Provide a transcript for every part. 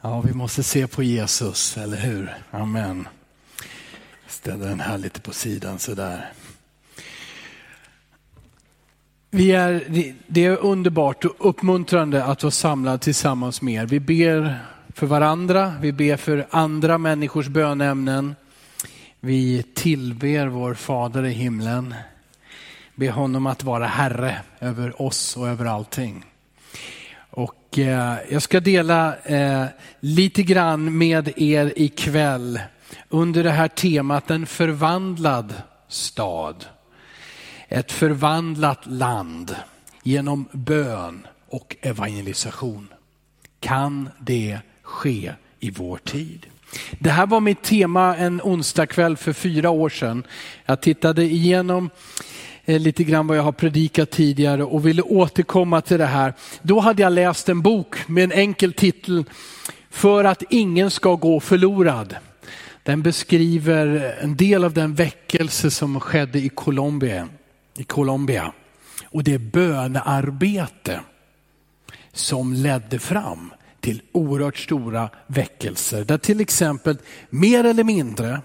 Ja, vi måste se på Jesus, eller hur? Amen. Ställer den här lite på sidan sådär. Vi är, det är underbart och uppmuntrande att vara samlad tillsammans med er. Vi ber för varandra, vi ber för andra människors bönämnen. Vi tillber vår Fader i himlen. Be honom att vara Herre över oss och över allting. Och eh, jag ska dela eh, lite grann med er ikväll under det här temat en förvandlad stad. Ett förvandlat land genom bön och evangelisation. Kan det ske i vår tid? Det här var mitt tema en onsdagkväll för fyra år sedan. Jag tittade igenom Eh, lite grann vad jag har predikat tidigare och ville återkomma till det här. Då hade jag läst en bok med en enkel titel, För att ingen ska gå förlorad. Den beskriver en del av den väckelse som skedde i Colombia. I Colombia. Och det bönearbete som ledde fram till oerhört stora väckelser. Där till exempel mer eller mindre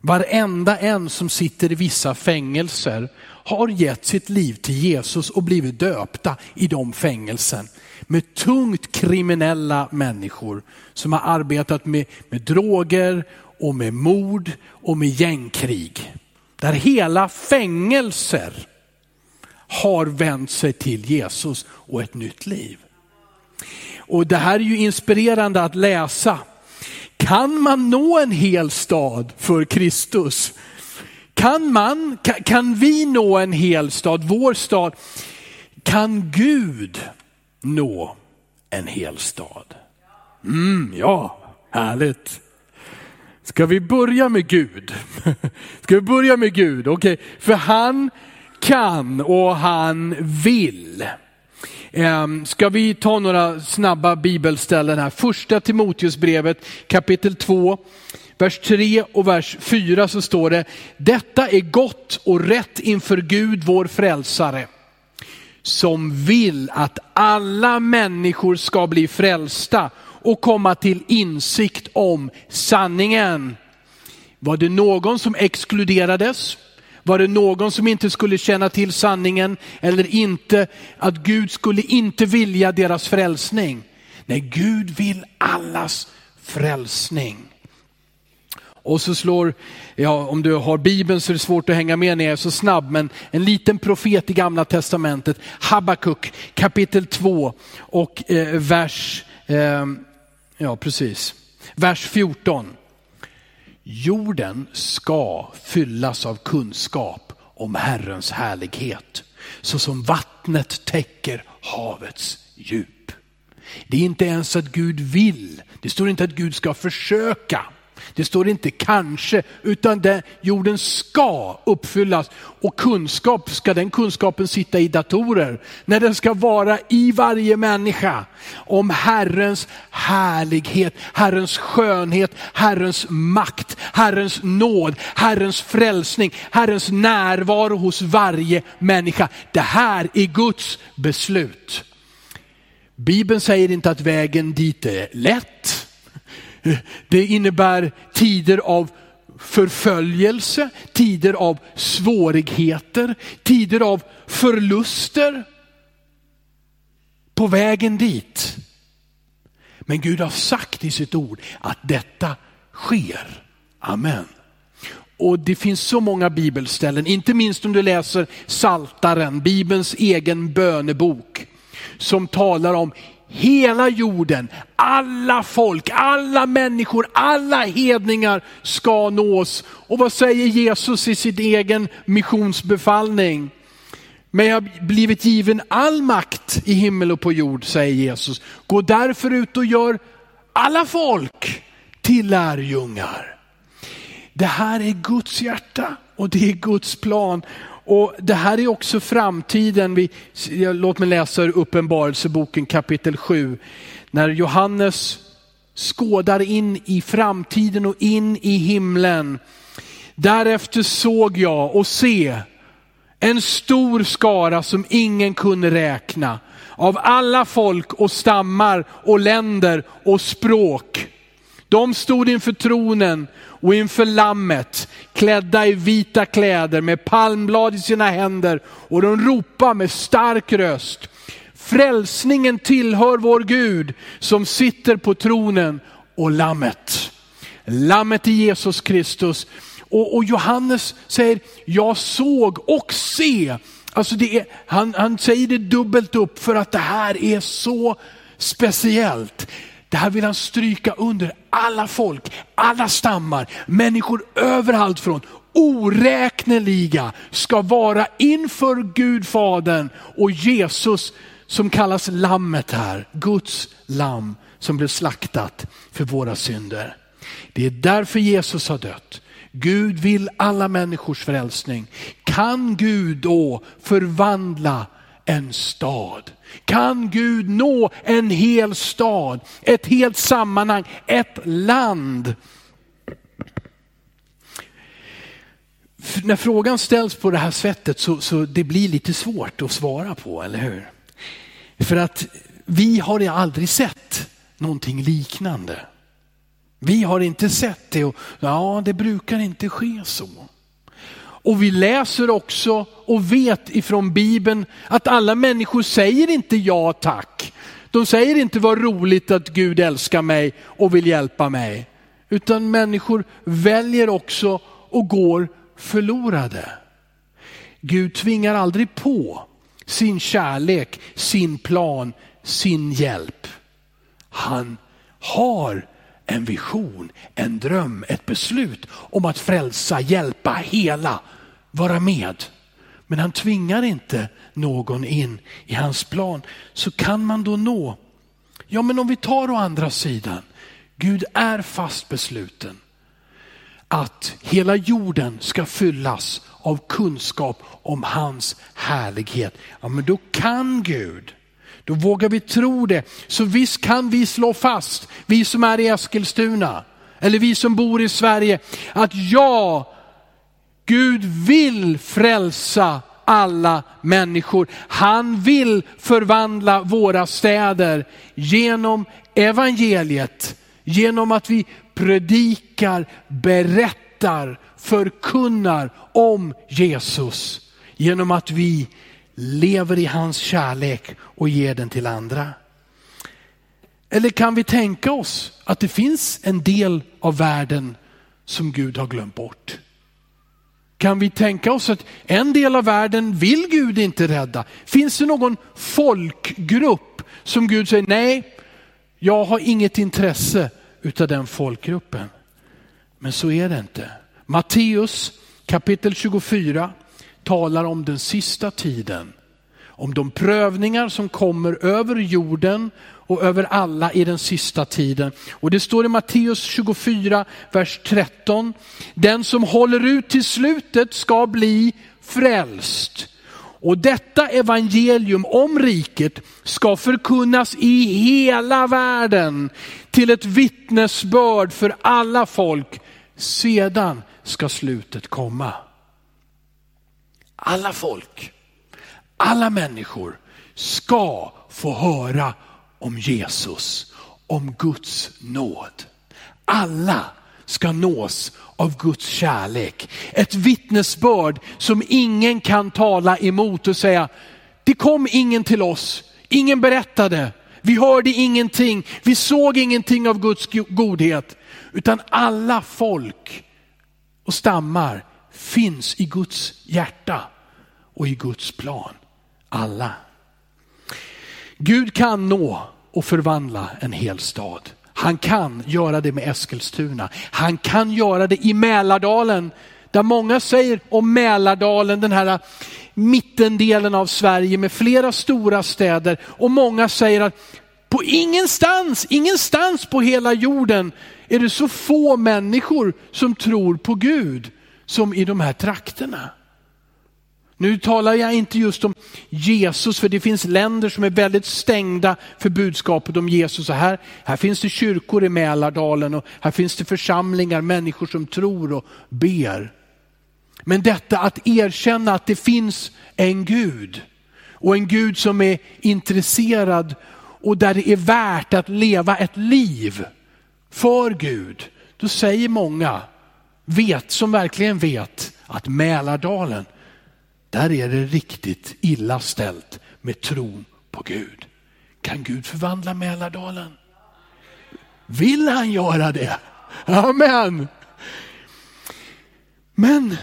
varenda en som sitter i vissa fängelser har gett sitt liv till Jesus och blivit döpta i de fängelsen. Med tungt kriminella människor som har arbetat med, med droger och med mord och med gängkrig. Där hela fängelser har vänt sig till Jesus och ett nytt liv. Och det här är ju inspirerande att läsa. Kan man nå en hel stad för Kristus? Kan man, kan, vi nå en hel stad, vår stad? Kan Gud nå en hel stad? Mm, ja, härligt. Ska vi börja med Gud? Ska vi börja med Gud? Okej, okay. för han kan och han vill. Ehm, ska vi ta några snabba bibelställen här? Första Timoteusbrevet kapitel 2 vers 3 och vers 4 så står det, detta är gott och rätt inför Gud vår frälsare, som vill att alla människor ska bli frälsta och komma till insikt om sanningen. Var det någon som exkluderades? Var det någon som inte skulle känna till sanningen eller inte, att Gud skulle inte vilja deras frälsning? Nej, Gud vill allas frälsning. Och så slår, ja om du har bibeln så är det svårt att hänga med när jag är så snabb, men en liten profet i gamla testamentet, Habakuk kapitel 2 och eh, vers, eh, ja precis, vers 14. Jorden ska fyllas av kunskap om Herrens härlighet, så som vattnet täcker havets djup. Det är inte ens att Gud vill, det står inte att Gud ska försöka. Det står inte kanske, utan den, jorden ska uppfyllas. Och kunskap, ska den kunskapen sitta i datorer? När den ska vara i varje människa. Om Herrens härlighet, Herrens skönhet, Herrens makt, Herrens nåd, Herrens frälsning, Herrens närvaro hos varje människa. Det här är Guds beslut. Bibeln säger inte att vägen dit är lätt. Det innebär tider av förföljelse, tider av svårigheter, tider av förluster på vägen dit. Men Gud har sagt i sitt ord att detta sker. Amen. Och det finns så många bibelställen, inte minst om du läser Saltaren, Bibelns egen bönebok, som talar om hela jorden, alla folk, alla människor, alla hedningar ska nås. Och vad säger Jesus i sin egen missionsbefallning? Men jag har blivit given all makt i himmel och på jord, säger Jesus. Gå därför ut och gör alla folk till lärjungar. Det här är Guds hjärta och det är Guds plan. Och Det här är också framtiden. Vi, låt mig läsa ur Uppenbarelseboken kapitel 7. När Johannes skådar in i framtiden och in i himlen. Därefter såg jag och se en stor skara som ingen kunde räkna av alla folk och stammar och länder och språk. De stod inför tronen och inför lammet, klädda i vita kläder med palmblad i sina händer och de ropar med stark röst. Frälsningen tillhör vår Gud som sitter på tronen och lammet. Lammet i Jesus Kristus. Och, och Johannes säger, jag såg och se. Alltså det är, han, han säger det dubbelt upp för att det här är så speciellt. Det här vill han stryka under. Alla folk, alla stammar, människor överallt från, oräkneliga, ska vara inför Gud Fadern och Jesus som kallas lammet här, Guds lamm som blev slaktat för våra synder. Det är därför Jesus har dött. Gud vill alla människors frälsning. Kan Gud då förvandla en stad? Kan Gud nå en hel stad, ett helt sammanhang, ett land? När frågan ställs på det här sättet så, så det blir lite svårt att svara på, eller hur? För att vi har aldrig sett någonting liknande. Vi har inte sett det och ja, det brukar inte ske så. Och vi läser också och vet ifrån Bibeln att alla människor säger inte ja tack. De säger inte vad roligt att Gud älskar mig och vill hjälpa mig. Utan människor väljer också och går förlorade. Gud tvingar aldrig på sin kärlek, sin plan, sin hjälp. Han har en vision, en dröm, ett beslut om att frälsa, hjälpa, hela, vara med. Men han tvingar inte någon in i hans plan. Så kan man då nå? Ja men om vi tar å andra sidan, Gud är fast besluten att hela jorden ska fyllas av kunskap om hans härlighet. Ja men då kan Gud då vågar vi tro det. Så visst kan vi slå fast, vi som är i Eskilstuna, eller vi som bor i Sverige, att ja, Gud vill frälsa alla människor. Han vill förvandla våra städer genom evangeliet, genom att vi predikar, berättar, förkunnar om Jesus. Genom att vi lever i hans kärlek och ger den till andra? Eller kan vi tänka oss att det finns en del av världen som Gud har glömt bort? Kan vi tänka oss att en del av världen vill Gud inte rädda? Finns det någon folkgrupp som Gud säger, nej, jag har inget intresse utav den folkgruppen. Men så är det inte. Matteus kapitel 24, talar om den sista tiden. Om de prövningar som kommer över jorden och över alla i den sista tiden. Och det står i Matteus 24, vers 13. Den som håller ut till slutet ska bli frälst. Och detta evangelium om riket ska förkunnas i hela världen till ett vittnesbörd för alla folk. Sedan ska slutet komma. Alla folk, alla människor ska få höra om Jesus, om Guds nåd. Alla ska nås av Guds kärlek. Ett vittnesbörd som ingen kan tala emot och säga, det kom ingen till oss, ingen berättade, vi hörde ingenting, vi såg ingenting av Guds godhet. Utan alla folk och stammar finns i Guds hjärta och i Guds plan. Alla. Gud kan nå och förvandla en hel stad. Han kan göra det med Eskilstuna. Han kan göra det i Mälardalen. Där många säger om Mälardalen, den här mittendelen av Sverige med flera stora städer. Och många säger att på ingenstans, ingenstans på hela jorden är det så få människor som tror på Gud som i de här trakterna. Nu talar jag inte just om Jesus, för det finns länder som är väldigt stängda för budskapet om Jesus. här, här finns det kyrkor i Mälardalen och här finns det församlingar, människor som tror och ber. Men detta att erkänna att det finns en Gud Och en Gud som är intresserad och där det är värt att leva ett liv för Gud. Då säger många, vet, som verkligen vet, att Mälardalen, där är det riktigt illa ställt med tron på Gud. Kan Gud förvandla Mälardalen? Vill han göra det? Amen. Men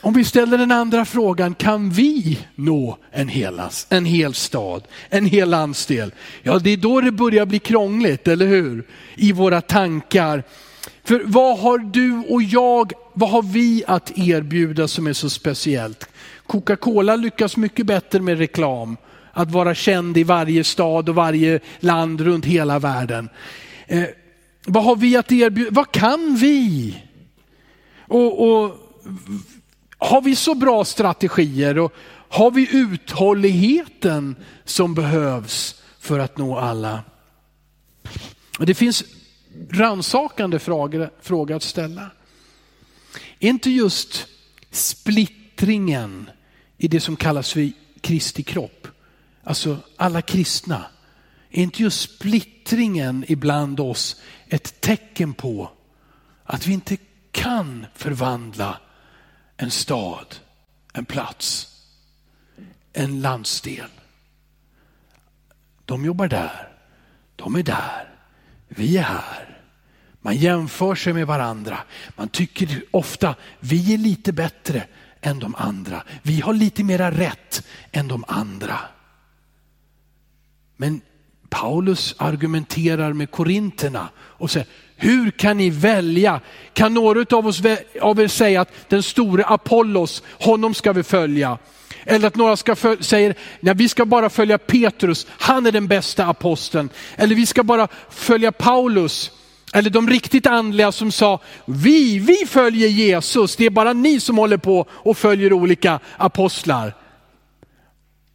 om vi ställer den andra frågan, kan vi nå en, helas, en hel stad, en hel landsdel? Ja, det är då det börjar bli krångligt, eller hur? I våra tankar. För vad har du och jag, vad har vi att erbjuda som är så speciellt? Coca-Cola lyckas mycket bättre med reklam, att vara känd i varje stad och varje land runt hela världen. Eh, vad har vi att erbjuda? Vad kan vi? Och, och har vi så bra strategier och har vi uthålligheten som behövs för att nå alla? Det finns rannsakande frågor att ställa. Är inte just splittringen i det som kallas för Kristi kropp, alltså alla kristna, är inte just splittringen ibland oss ett tecken på att vi inte kan förvandla en stad, en plats, en landsdel. De jobbar där, de är där, vi är här. Man jämför sig med varandra. Man tycker ofta vi är lite bättre än de andra. Vi har lite mera rätt än de andra. Men Paulus argumenterar med korinterna och säger, hur kan ni välja? Kan några av, oss, av er säga att den store Apollos, honom ska vi följa? Eller att några ska följa, säger, nej, vi ska bara följa Petrus, han är den bästa aposteln. Eller vi ska bara följa Paulus. Eller de riktigt andliga som sa, vi, vi följer Jesus, det är bara ni som håller på och följer olika apostlar.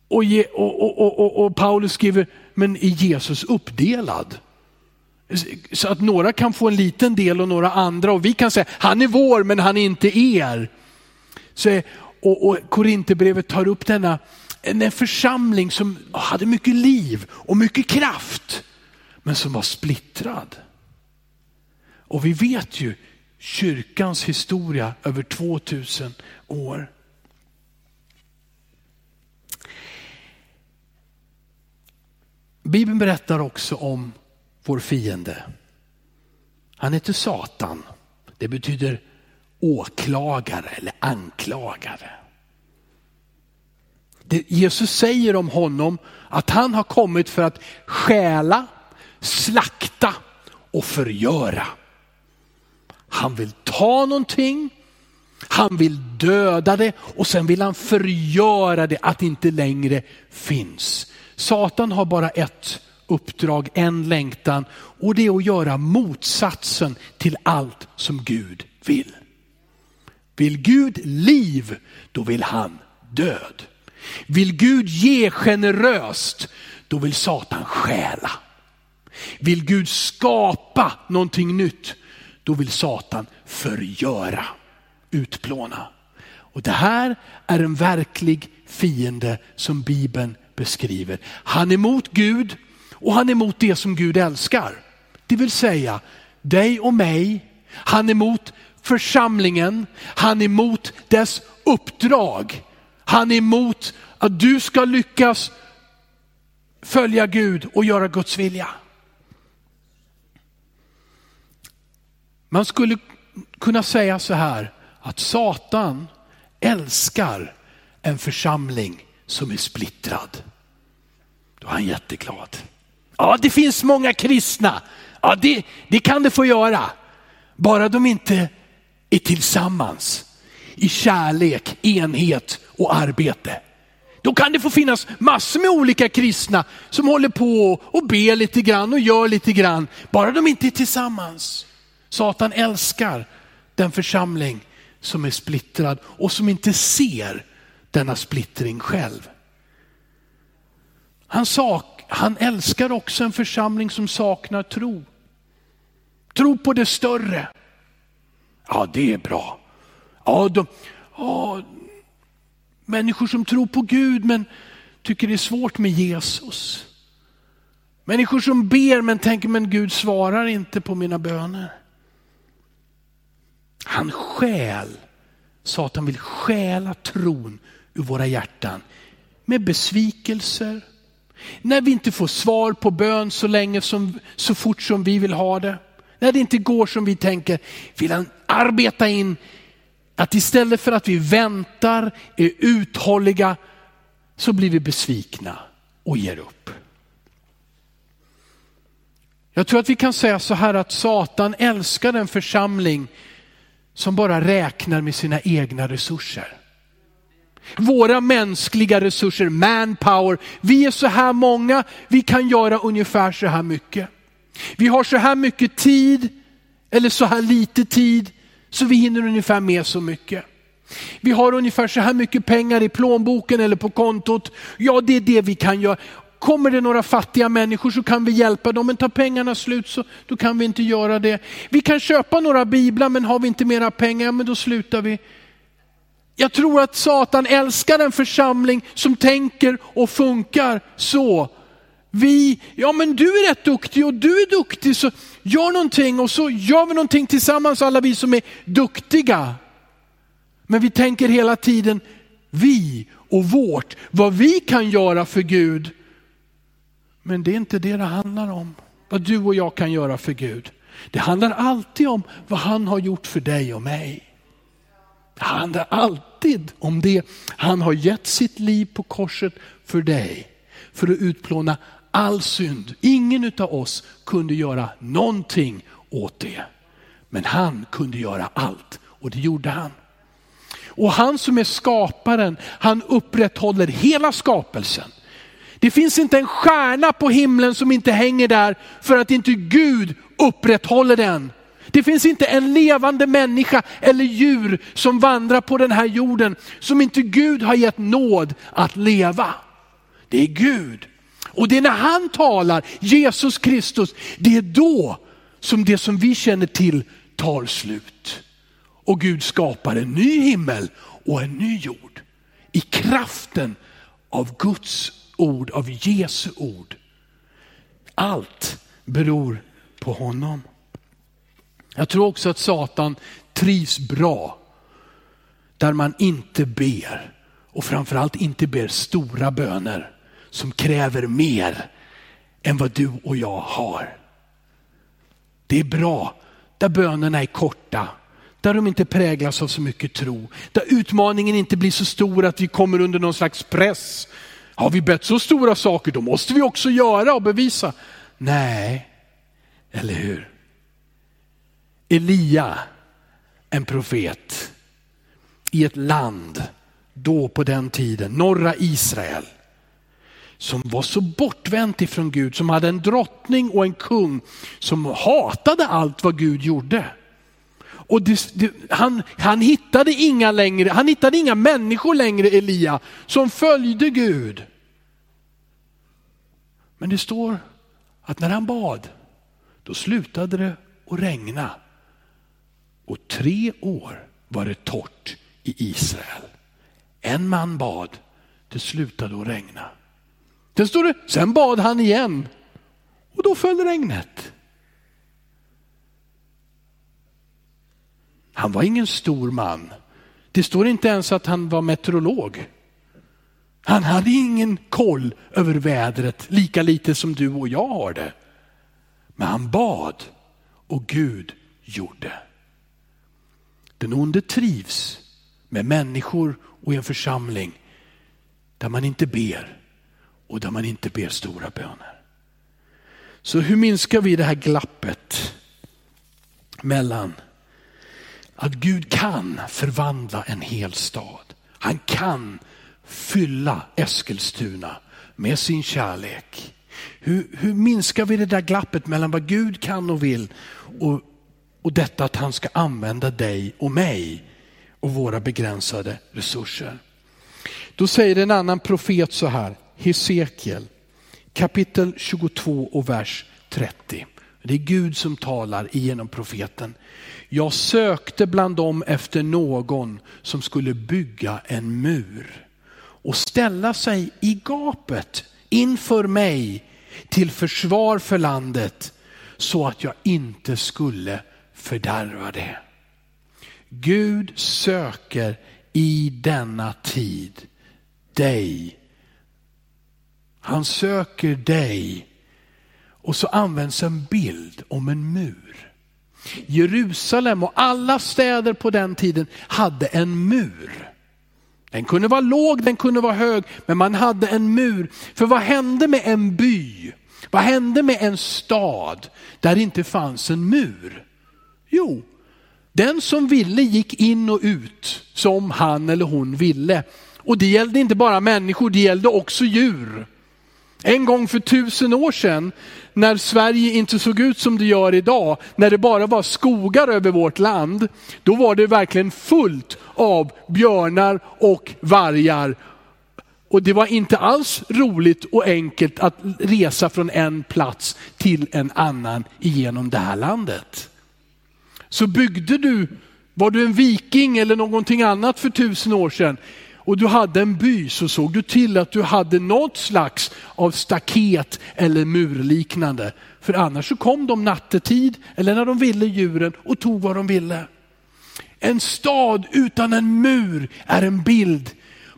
Och, och, och, och Paulus skriver, men är Jesus uppdelad? Så att några kan få en liten del och några andra och vi kan säga, han är vår men han är inte er. Så, och, och Korinthierbrevet tar upp denna en församling som hade mycket liv och mycket kraft, men som var splittrad. Och vi vet ju kyrkans historia över 2000 år. Bibeln berättar också om vår fiende. Han heter Satan. Det betyder åklagare eller anklagare. Det Jesus säger om honom att han har kommit för att stjäla, slakta och förgöra. Han vill ta någonting, han vill döda det och sen vill han förgöra det att det inte längre finns. Satan har bara ett uppdrag, en längtan och det är att göra motsatsen till allt som Gud vill. Vill Gud liv, då vill han död. Vill Gud ge generöst, då vill Satan stjäla. Vill Gud skapa någonting nytt, då vill Satan förgöra, utplåna. Och det här är en verklig fiende som Bibeln beskriver. Han är emot Gud och han är emot det som Gud älskar. Det vill säga dig och mig. Han är emot församlingen. Han är emot dess uppdrag. Han är emot att du ska lyckas följa Gud och göra Guds vilja. Man skulle kunna säga så här att Satan älskar en församling som är splittrad. Då är han jätteglad. Ja, det finns många kristna. Ja, det, det kan det få göra. Bara de inte är tillsammans i kärlek, enhet och arbete. Då kan det få finnas massor med olika kristna som håller på och ber lite grann och gör lite grann. Bara de inte är tillsammans. Satan älskar den församling som är splittrad och som inte ser denna splittring själv. Han, sak, han älskar också en församling som saknar tro. Tro på det större. Ja, det är bra. Ja, de, ja, människor som tror på Gud, men tycker det är svårt med Jesus. Människor som ber men tänker, men Gud svarar inte på mina böner. Han stjäl, Satan vill stjäla tron ur våra hjärtan med besvikelser. När vi inte får svar på bön så länge som, så fort som vi vill ha det. När det inte går som vi tänker, vill han arbeta in att istället för att vi väntar, är uthålliga, så blir vi besvikna och ger upp. Jag tror att vi kan säga så här att Satan älskar en församling som bara räknar med sina egna resurser. Våra mänskliga resurser, manpower, vi är så här många, vi kan göra ungefär så här mycket. Vi har så här mycket tid, eller så här lite tid, så vi hinner ungefär med så mycket. Vi har ungefär så här mycket pengar i plånboken eller på kontot. Ja, det är det vi kan göra. Kommer det några fattiga människor så kan vi hjälpa dem, men tar pengarna slut så då kan vi inte göra det. Vi kan köpa några biblar, men har vi inte mera pengar, men då slutar vi. Jag tror att Satan älskar en församling som tänker och funkar så. Vi, ja men du är rätt duktig och du är duktig så gör någonting och så gör vi någonting tillsammans alla vi som är duktiga. Men vi tänker hela tiden vi och vårt, vad vi kan göra för Gud. Men det är inte det det handlar om, vad du och jag kan göra för Gud. Det handlar alltid om vad han har gjort för dig och mig. Det handlar alltid om det. Han har gett sitt liv på korset för dig, för att utplåna all synd. Ingen av oss kunde göra någonting åt det. Men han kunde göra allt och det gjorde han. Och han som är skaparen, han upprätthåller hela skapelsen. Det finns inte en stjärna på himlen som inte hänger där för att inte Gud upprätthåller den. Det finns inte en levande människa eller djur som vandrar på den här jorden som inte Gud har gett nåd att leva. Det är Gud. Och det är när han talar, Jesus Kristus, det är då som det som vi känner till tar slut. Och Gud skapar en ny himmel och en ny jord. I kraften av Guds ord, av Jesu ord. Allt beror på honom. Jag tror också att Satan trivs bra där man inte ber och framförallt inte ber stora böner som kräver mer än vad du och jag har. Det är bra där bönerna är korta, där de inte präglas av så mycket tro, där utmaningen inte blir så stor att vi kommer under någon slags press. Har vi bett så stora saker, då måste vi också göra och bevisa. Nej, eller hur? Elia, en profet i ett land, då på den tiden, norra Israel, som var så bortvänt ifrån Gud, som hade en drottning och en kung som hatade allt vad Gud gjorde. Och det, det, han, han, hittade inga längre, han hittade inga människor längre, Elia, som följde Gud. Men det står att när han bad, då slutade det att regna. Och tre år var det torrt i Israel. En man bad, det slutade att regna. Sen står det, sen bad han igen och då föll regnet. Han var ingen stor man. Det står inte ens att han var meteorolog. Han hade ingen koll över vädret, lika lite som du och jag har det. Men han bad och Gud gjorde. Den onde trivs med människor och i en församling där man inte ber och där man inte ber stora böner. Så hur minskar vi det här glappet mellan att Gud kan förvandla en hel stad. Han kan fylla Eskilstuna med sin kärlek. Hur, hur minskar vi det där glappet mellan vad Gud kan och vill och, och detta att han ska använda dig och mig och våra begränsade resurser. Då säger en annan profet så här, Hesekiel kapitel 22 och vers 30. Det är Gud som talar genom profeten. Jag sökte bland dem efter någon som skulle bygga en mur och ställa sig i gapet inför mig till försvar för landet så att jag inte skulle fördärva det. Gud söker i denna tid dig. Han söker dig. Och så används en bild om en mur. Jerusalem och alla städer på den tiden hade en mur. Den kunde vara låg, den kunde vara hög, men man hade en mur. För vad hände med en by? Vad hände med en stad där det inte fanns en mur? Jo, den som ville gick in och ut som han eller hon ville. Och det gällde inte bara människor, det gällde också djur. En gång för tusen år sedan, när Sverige inte såg ut som det gör idag, när det bara var skogar över vårt land, då var det verkligen fullt av björnar och vargar. Och det var inte alls roligt och enkelt att resa från en plats till en annan igenom det här landet. Så byggde du, var du en viking eller någonting annat för tusen år sedan, och du hade en by så såg du till att du hade något slags av staket eller murliknande. För annars så kom de nattetid eller när de ville djuren och tog vad de ville. En stad utan en mur är en bild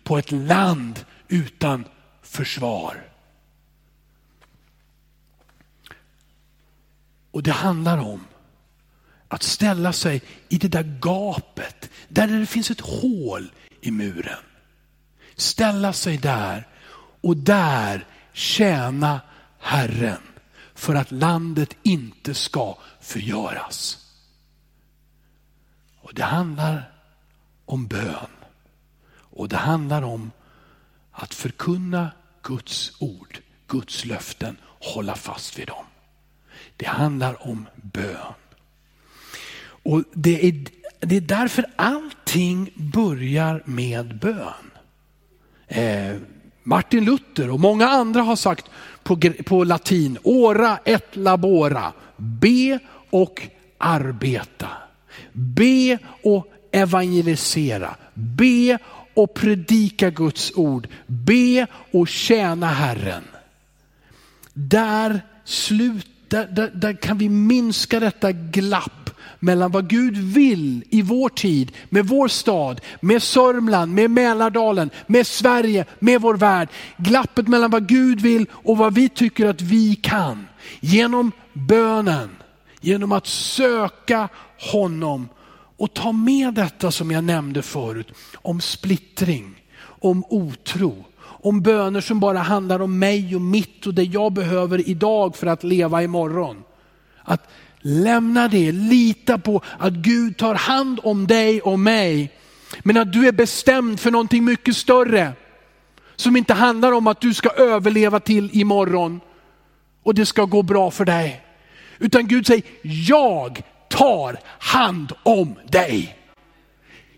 på ett land utan försvar. Och det handlar om att ställa sig i det där gapet, där det finns ett hål i muren ställa sig där och där tjäna Herren för att landet inte ska förgöras. Och Det handlar om bön och det handlar om att förkunna Guds ord, Guds löften, hålla fast vid dem. Det handlar om bön. Och det är, det är därför allting börjar med bön. Eh, Martin Luther och många andra har sagt på, på latin, ora et labora, be och arbeta. Be och evangelisera, be och predika Guds ord, be och tjäna Herren. Där, slut, där, där, där kan vi minska detta glapp mellan vad Gud vill i vår tid, med vår stad, med Sörmland, med Mälardalen, med Sverige, med vår värld. Glappet mellan vad Gud vill och vad vi tycker att vi kan. Genom bönen, genom att söka honom och ta med detta som jag nämnde förut, om splittring, om otro, om böner som bara handlar om mig och mitt och det jag behöver idag för att leva imorgon. Att Lämna det, lita på att Gud tar hand om dig och mig. Men att du är bestämd för någonting mycket större. Som inte handlar om att du ska överleva till imorgon och det ska gå bra för dig. Utan Gud säger, jag tar hand om dig.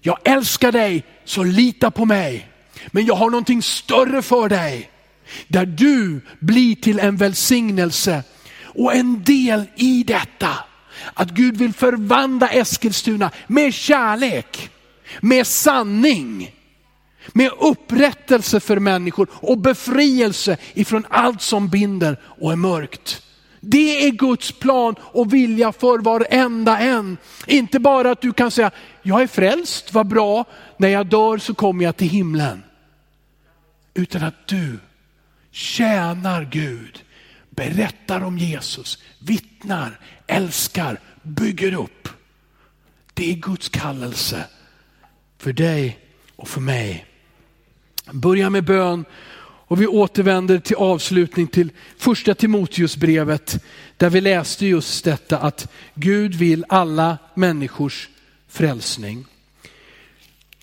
Jag älskar dig, så lita på mig. Men jag har någonting större för dig. Där du blir till en välsignelse och en del i detta, att Gud vill förvandla Eskilstuna med kärlek, med sanning, med upprättelse för människor och befrielse ifrån allt som binder och är mörkt. Det är Guds plan och vilja för varenda en. Inte bara att du kan säga, jag är frälst, vad bra, när jag dör så kommer jag till himlen. Utan att du tjänar Gud berättar om Jesus, vittnar, älskar, bygger upp. Det är Guds kallelse för dig och för mig. Börja med bön och vi återvänder till avslutning till första Timoteusbrevet där vi läste just detta att Gud vill alla människors frälsning.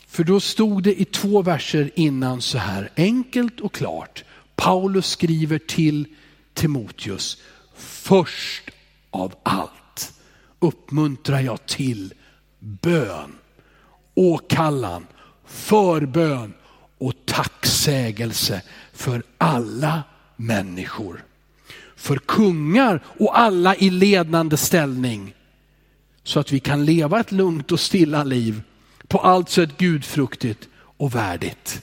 För då stod det i två verser innan så här, enkelt och klart. Paulus skriver till Timoteus, först av allt uppmuntrar jag till bön, åkallan, förbön och tacksägelse för alla människor. För kungar och alla i ledande ställning. Så att vi kan leva ett lugnt och stilla liv på allt sätt gudfruktigt och värdigt.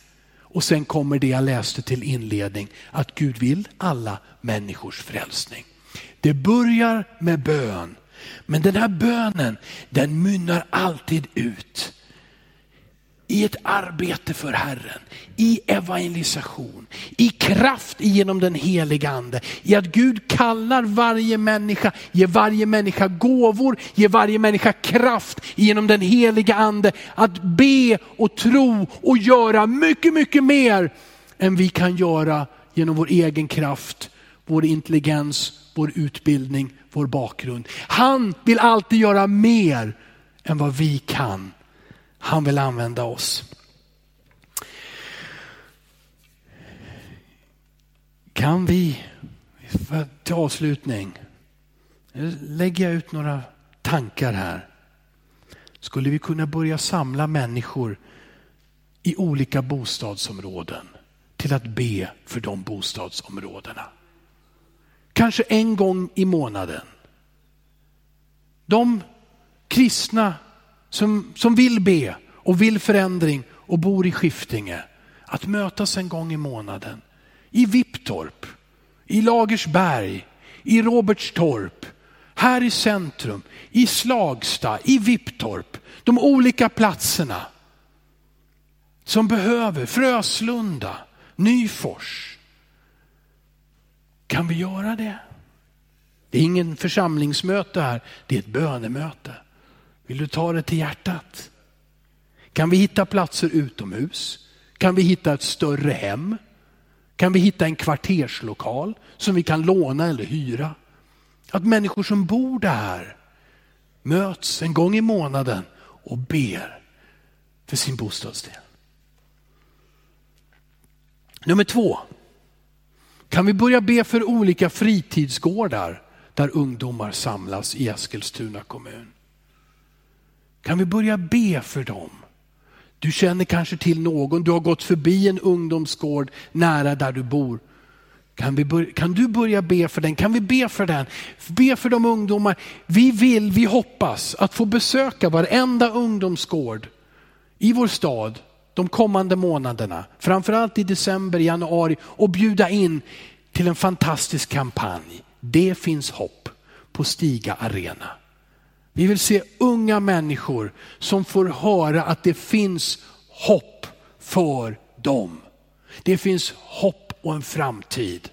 Och sen kommer det jag läste till inledning, att Gud vill alla människors frälsning. Det börjar med bön, men den här bönen den mynnar alltid ut i ett arbete för Herren, i evangelisation, i kraft genom den heliga ande, i att Gud kallar varje människa, ger varje människa gåvor, ger varje människa kraft genom den heliga ande att be och tro och göra mycket, mycket mer än vi kan göra genom vår egen kraft, vår intelligens, vår utbildning, vår bakgrund. Han vill alltid göra mer än vad vi kan. Han vill använda oss. Kan vi, till avslutning, lägga ut några tankar här. Skulle vi kunna börja samla människor i olika bostadsområden till att be för de bostadsområdena. Kanske en gång i månaden. De kristna som, som vill be och vill förändring och bor i Skiftinge. Att mötas en gång i månaden. I Vipptorp, i Lagersberg, i Robertstorp, här i centrum, i Slagsta, i Viptorp, De olika platserna som behöver, Fröslunda, Nyfors. Kan vi göra det? Det är ingen församlingsmöte här, det är ett bönemöte. Vill du ta det till hjärtat? Kan vi hitta platser utomhus? Kan vi hitta ett större hem? Kan vi hitta en kvarterslokal som vi kan låna eller hyra? Att människor som bor där möts en gång i månaden och ber för sin bostadsdel. Nummer två. Kan vi börja be för olika fritidsgårdar där ungdomar samlas i Eskilstuna kommun? Kan vi börja be för dem? Du känner kanske till någon, du har gått förbi en ungdomsgård nära där du bor. Kan, vi börja, kan du börja be för den? Kan vi be för den? Be för de ungdomar. Vi vill, vi hoppas att få besöka varenda ungdomsgård i vår stad de kommande månaderna, framförallt i december, januari och bjuda in till en fantastisk kampanj. Det finns hopp på Stiga Arena. Vi vill se unga människor som får höra att det finns hopp för dem. Det finns hopp och en framtid.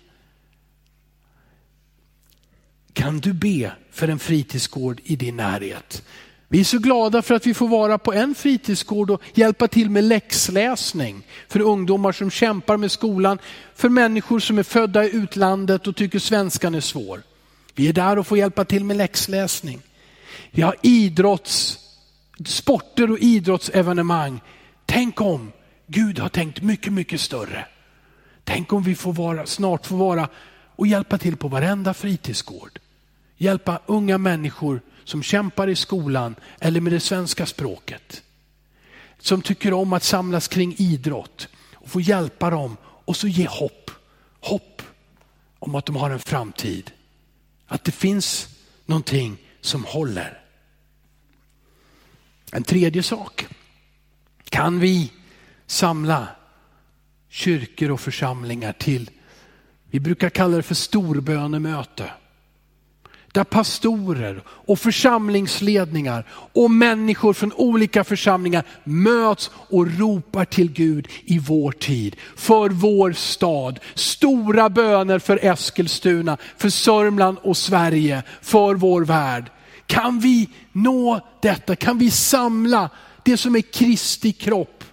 Kan du be för en fritidsgård i din närhet? Vi är så glada för att vi får vara på en fritidsgård och hjälpa till med läxläsning för ungdomar som kämpar med skolan, för människor som är födda i utlandet och tycker svenskan är svår. Vi är där och får hjälpa till med läxläsning. Vi har idrotts, sporter och idrottsevenemang. Tänk om Gud har tänkt mycket, mycket större. Tänk om vi får vara, snart får vara och hjälpa till på varenda fritidsgård. Hjälpa unga människor som kämpar i skolan eller med det svenska språket. Som tycker om att samlas kring idrott och få hjälpa dem och så ge hopp. Hopp om att de har en framtid. Att det finns någonting som håller. En tredje sak. Kan vi samla kyrkor och församlingar till, vi brukar kalla det för storbönemöte. Där pastorer och församlingsledningar och människor från olika församlingar möts och ropar till Gud i vår tid. För vår stad. Stora böner för Eskilstuna, för Sörmland och Sverige, för vår värld. Kan vi nå detta? Kan vi samla det som är Kristi kropp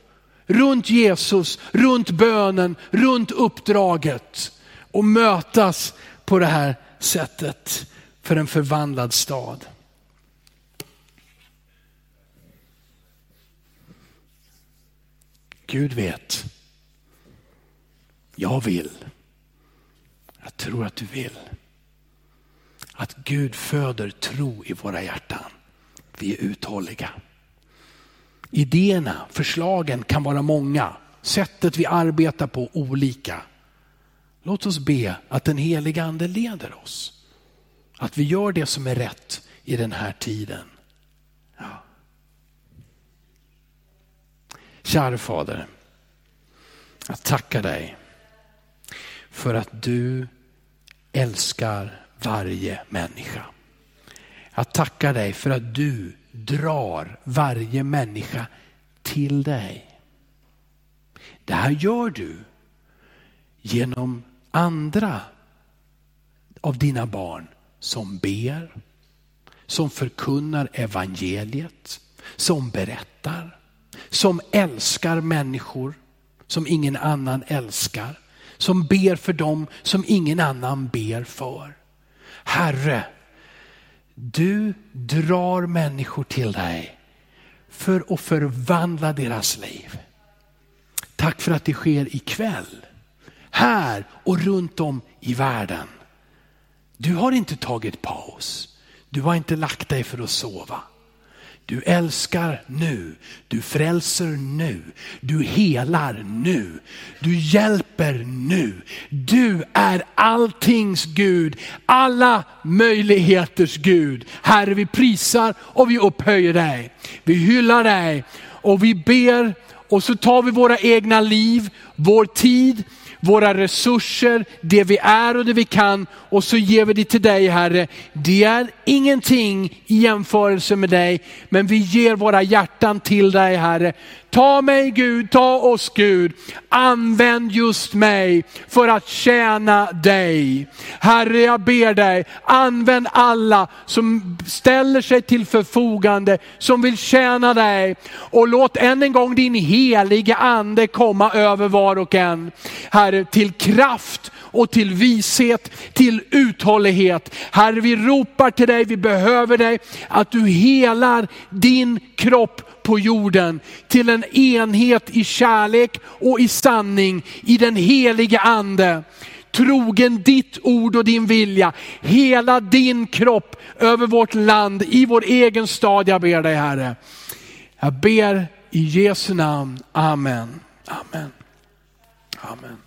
runt Jesus, runt bönen, runt uppdraget och mötas på det här sättet för en förvandlad stad? Gud vet. Jag vill. Jag tror att du vill att Gud föder tro i våra hjärtan. Vi är uthålliga. Idéerna, förslagen kan vara många. Sättet vi arbetar på olika. Låt oss be att den heliga ande leder oss. Att vi gör det som är rätt i den här tiden. Ja. Kära Fader. Jag tackar dig för att du älskar varje människa. Jag tackar dig för att du drar varje människa till dig. Det här gör du genom andra av dina barn som ber, som förkunnar evangeliet, som berättar, som älskar människor som ingen annan älskar, som ber för dem som ingen annan ber för. Herre, du drar människor till dig för att förvandla deras liv. Tack för att det sker ikväll, här och runt om i världen. Du har inte tagit paus. Du har inte lagt dig för att sova. Du älskar nu, du frälser nu, du helar nu, du hjälper nu. Du är alltings Gud, alla möjligheters Gud. Herre, vi prisar och vi upphöjer dig. Vi hyllar dig och vi ber och så tar vi våra egna liv, vår tid, våra resurser, det vi är och det vi kan och så ger vi det till dig Herre. Det är ingenting i jämförelse med dig, men vi ger våra hjärtan till dig Herre. Ta mig Gud, ta oss Gud. Använd just mig för att tjäna dig. Herre jag ber dig, använd alla som ställer sig till förfogande, som vill tjäna dig. Och låt än en gång din heliga ande komma över var och en. Herre, till kraft och till vishet, till uthållighet. Herre, vi ropar till dig, vi behöver dig, att du helar din kropp på jorden till en enhet i kärlek och i sanning i den heliga ande. Trogen ditt ord och din vilja, hela din kropp över vårt land, i vår egen stad. Jag ber dig Herre. Jag ber i Jesu namn. Amen. Amen. Amen.